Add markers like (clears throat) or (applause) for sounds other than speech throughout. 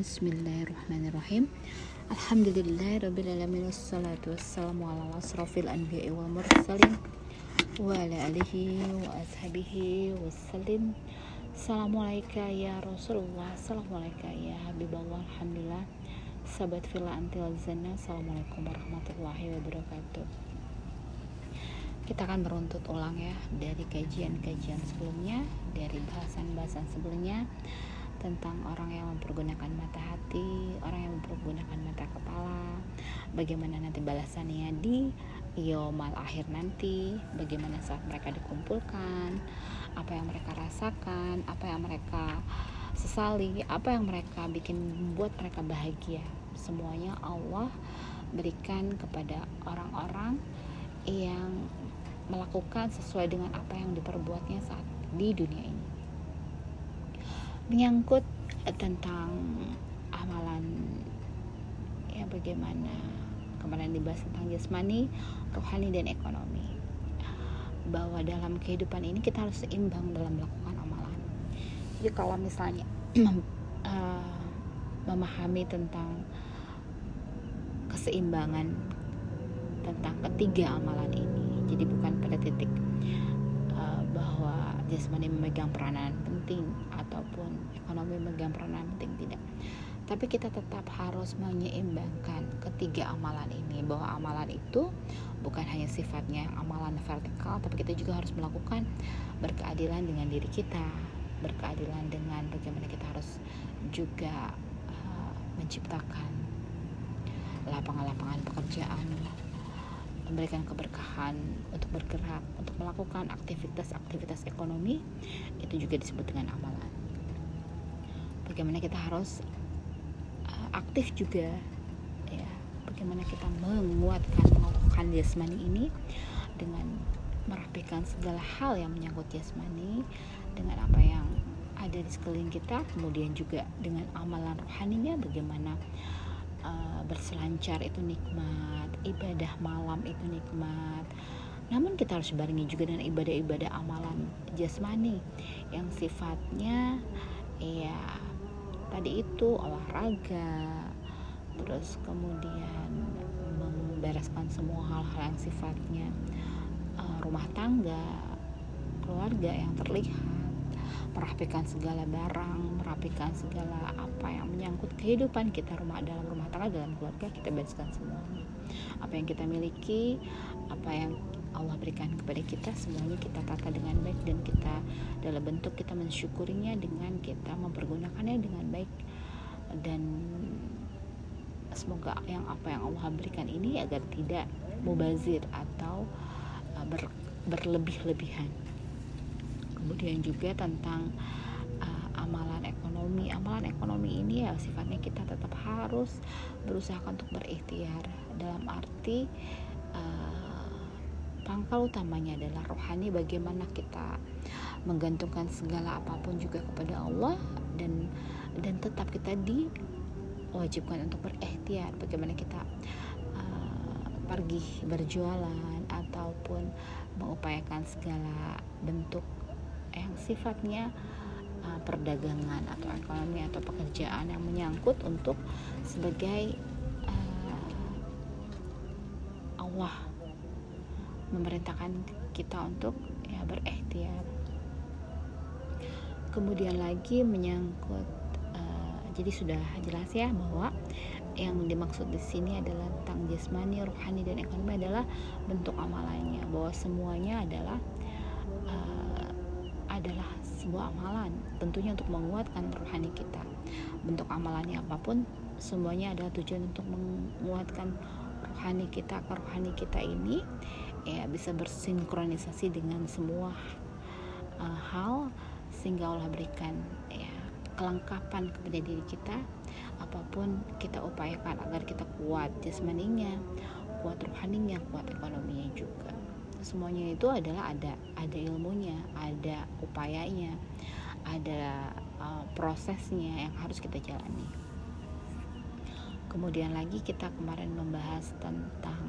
Bismillahirrahmanirrahim. Alhamdulillahirrabbilalamin Wassalatu wassalamu ala anbiya'i mursalin Wa ala alihi wa ashabihi wassalim. Assalamualaikum ya Rasulullah Assalamualaikum ya Alhamdulillah. Sahabat antil zana Assalamualaikum warahmatullahi wabarakatuh. Kita akan beruntut ulang ya dari kajian-kajian sebelumnya, dari bahasan-bahasan sebelumnya tentang orang yang mempergunakan mata hati, orang yang mempergunakan mata kepala, bagaimana nanti balasannya di yomal akhir nanti, bagaimana saat mereka dikumpulkan, apa yang mereka rasakan, apa yang mereka sesali, apa yang mereka bikin membuat mereka bahagia. Semuanya Allah berikan kepada orang-orang yang melakukan sesuai dengan apa yang diperbuatnya saat di dunia ini. Menyangkut tentang amalan ya bagaimana kemarin dibahas tentang jasmani, rohani dan ekonomi. Bahwa dalam kehidupan ini kita harus seimbang dalam melakukan amalan. Jadi kalau misalnya uh, (clears throat) memahami tentang keseimbangan tentang ketiga amalan ini jadi bukan pada titik bahwa jasmani memegang peranan penting ataupun ekonomi memegang peranan penting tidak. Tapi kita tetap harus menyeimbangkan ketiga amalan ini bahwa amalan itu bukan hanya sifatnya amalan vertikal tapi kita juga harus melakukan berkeadilan dengan diri kita berkeadilan dengan bagaimana kita harus juga uh, menciptakan lapangan-lapangan pekerjaan memberikan keberkahan untuk bergerak, untuk melakukan aktivitas-aktivitas ekonomi, itu juga disebut dengan amalan. Bagaimana kita harus uh, aktif juga, ya. Bagaimana kita menguatkan menguatkan jasmani ini dengan merapikan segala hal yang menyangkut jasmani dengan apa yang ada di sekeliling kita, kemudian juga dengan amalan rohaninya, bagaimana uh, berselancar itu nikmat, ibadah malam itu nikmat. Namun kita harus barengi juga dengan ibadah-ibadah amalan jasmani yang sifatnya ya tadi itu olahraga, terus kemudian membereskan semua hal-hal yang sifatnya uh, rumah tangga, keluarga yang terlihat merapikan segala barang, merapikan segala apa yang menyangkut kehidupan kita rumah dalam rumah tangga dalam keluarga kita bereskan semuanya. Apa yang kita miliki, apa yang Allah berikan kepada kita semuanya kita tata dengan baik dan kita dalam bentuk kita mensyukurinya dengan kita mempergunakannya dengan baik dan semoga yang apa yang Allah berikan ini agar tidak mubazir atau uh, ber, berlebih-lebihan kemudian juga tentang uh, amalan ekonomi. Amalan ekonomi ini ya sifatnya kita tetap harus berusaha untuk berikhtiar. Dalam arti uh, pangkal utamanya adalah rohani bagaimana kita menggantungkan segala apa pun juga kepada Allah dan dan tetap kita diwajibkan untuk berikhtiar. Bagaimana kita uh, pergi berjualan ataupun mengupayakan segala bentuk yang sifatnya uh, perdagangan atau ekonomi atau pekerjaan yang menyangkut untuk sebagai uh, Allah memerintahkan kita untuk ya berikhtiar. Kemudian lagi menyangkut uh, jadi sudah jelas ya bahwa yang dimaksud di sini adalah tentang jasmani, rohani dan ekonomi adalah bentuk amalannya bahwa semuanya adalah adalah sebuah amalan tentunya untuk menguatkan rohani kita. Bentuk amalannya apa pun semuanya adalah tujuan untuk menguatkan rohani kita. Ke rohani kita ini ya bisa bersinkronisasi dengan semua uh, hal sehingga Allah berikan ya kelengkapan kepada diri kita. Apa pun kita upayakan agar kita kuat jasmaninya kuat rohaninya kuat ekonominya juga semuanya itu adalah ada ada ilmunya ada upayanya ada uh, prosesnya yang harus kita jalani. Kemudian lagi kita kemarin membahas tentang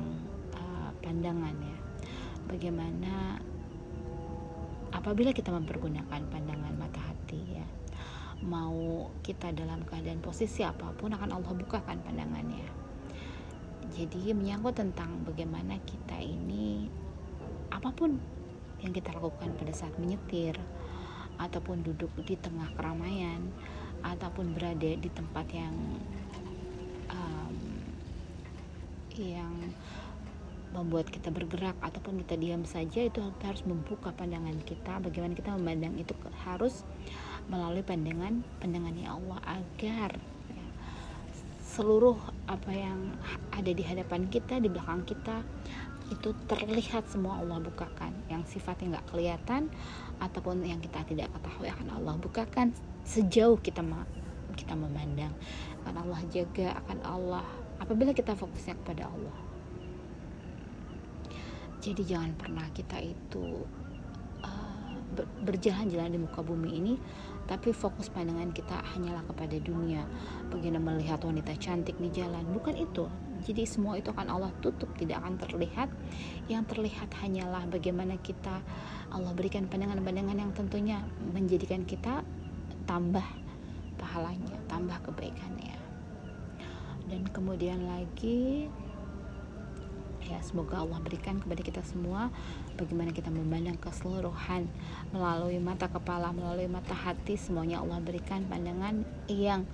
uh, pandangan ya. Bagaimana apabila kita mempergunakan pandangan mata hati ya mau kita dalam keadaan posisi apa pun akan Allah bukakan pandangannya. Jadi menyangkut tentang bagaimana kita ini apa pun yang kita lakukan pada saat menyetir ataupun duduk di tengah keramaian ataupun berada di tempat yang um, yang membuat kita bergerak ataupun kita diam saja itu kita harus membuka pandangan kita bagaimana kita memandang itu harus melalui pandangan pandangannya Allah agar ya, seluruh apa yang ada di hadapan kita di belakang kita itu terlihat semua Allah bukakan. Yang sifatnya nggak kelihatan ataupun yang kita tidak ketahui akan Allah bukakan sejauh kita kita memandang. Akan Allah jaga akan Allah apabila kita fokusnya kepada Allah. Jadi jangan pernah kita itu uh, berjalan-jalan di muka bumi ini tapi fokus pandangan kita hanyalah kepada dunia. Bagaimana melihat wanita cantik di jalan. Bukan itu jadi semua itu akan Allah tutup tidak akan terlihat. Yang terlihat hanyalah bagaimana kita Allah berikan pandangan-pandangan yang tentunya menjadikan kita tambah pahalanya tambah kebaikannya. Dan kemudian lagi ya semoga Allah berikan kepada kita semua bagaimana kita memandang keseluruhan melalui mata kepala melalui mata hati semuanya Allah berikan pandangan yang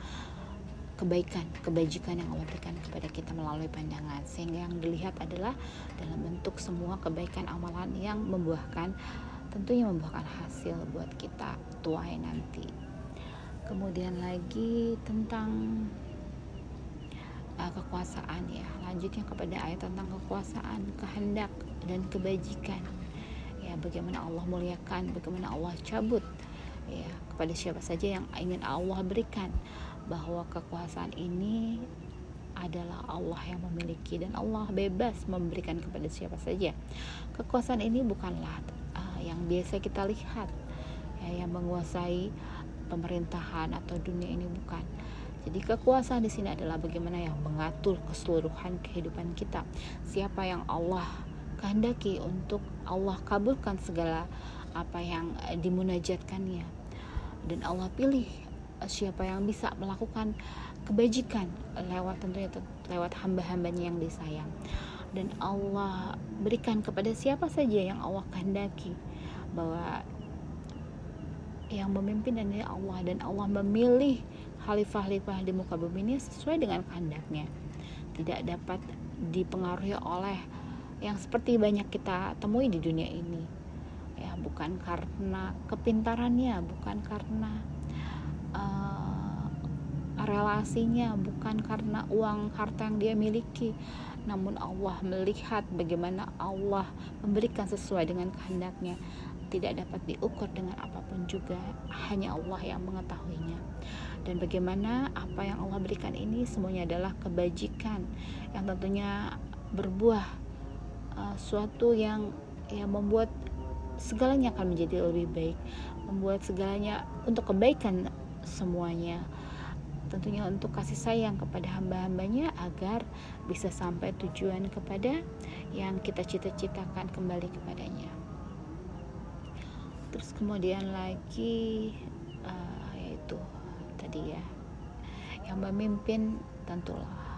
kebaikan, kebajikan yang Allah berikan kepada kita melalui pandangan. Sehingga yang dilihat adalah dalam bentuk semua kebaikan amalan yang membuahkan tentunya membuahkan hasil buat kita tuai nanti. Kemudian lagi tentang uh, kekuasaan ya. Lanjutnya kepada ayat tentang kekuasaan kehendak dan kebajikan. Ya bagaimana Allah muliakan bagaimana Allah cabut ya kepada siapa saja yang ingin Allah berikan bahwa kekuasaan ini adalah Allah yang memiliki dan Allah bebas memberikan kepada siapa saja. Kekuasaan ini bukanlah uh, yang biasa kita lihat ya, yang menguasai pemerintahan atau dunia ini bukan jadi kekuasaan di sini adalah bagaimana yang mengatur keseluruhan kehidupan kita. Siapa yang Allah kehendaki untuk Allah kabulkan segala apa yang dimunajatkannya. Dan Allah pilih siapa yang bisa melakukan kebajikan lewat tentunya lewat hamba-hambanya yang disayang. Dan Allah berikan kepada siapa saja yang Allah kehendaki bahwa yang memimpin adalah Allah dan Allah memilih khalifah-khalifah di muka bumi ini sesuai dengan kehendaknya tidak dapat dipengaruhi oleh yang seperti banyak kita temui di dunia ini ya bukan karena kepintarannya bukan karena relasinya bukan karena uang harta yang dia miliki. Namun Allah melihat bagaimana Allah memberikan sesuai dengan kehendaknya. Tidak dapat diukur dengan apa pun juga hanya Allah yang mengetahuinya. Dan bagaimana apa yang Allah berikan ini semuanya adalah kebajikan yang tentunya berbuah uh, suatu yang yang membuat segalanya akan menjadi lebih baik membuat segalanya untuk kebaikan semuanya tentunya untuk kasih sayang kepada hamba-hambanya agar bisa sampai tujuan kepada yang kita cita-citakan kembali kepadanya. Terus kemudian lagi uh, yaitu tadi ya yang memimpin tentulah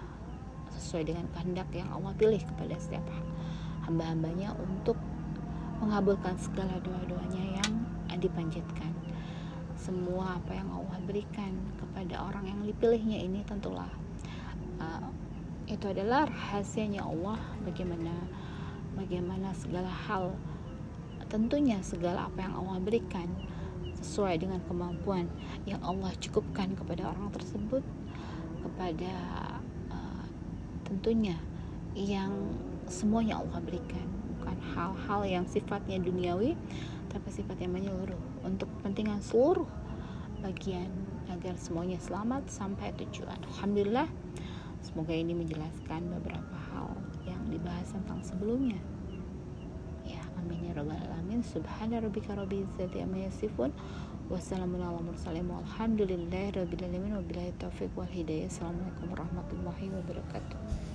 sesuai dengan kehendak yang Allah pilih kepada setiap hamba-hambanya untuk mengabulkan segala doa-doanya yang dipanjatkan semua apa yang Allah berikan kepada orang yang dipilihnya ini tentulah uh, itu adalah rahasianya Allah bagaimana bagaimana segala hal tentunya segala apa yang Allah berikan sesuai dengan kemampuan yang Allah cukupkan kepada orang tersebut kepada uh, tentunya yang semuanya Allah berikan bukan hal-hal yang sifatnya duniawi tapi sifatnya menyeluruh untuk kepentingan seluruh bagian agar semuanya selamat sampai tujuan. Alhamdulillah semoga ini menjelaskan beberapa hal yang dibahas tentang sebelumnya. Amin ya rabbal alamin. Subhana rabbika rabbil izzati amma yasifun. Wassalamu ala mursalin. Walhamdulillahi rabbil alamin. Wabillahi taufiq wal hidayah. Assalamualaikum warahmatullahi wabarakatuh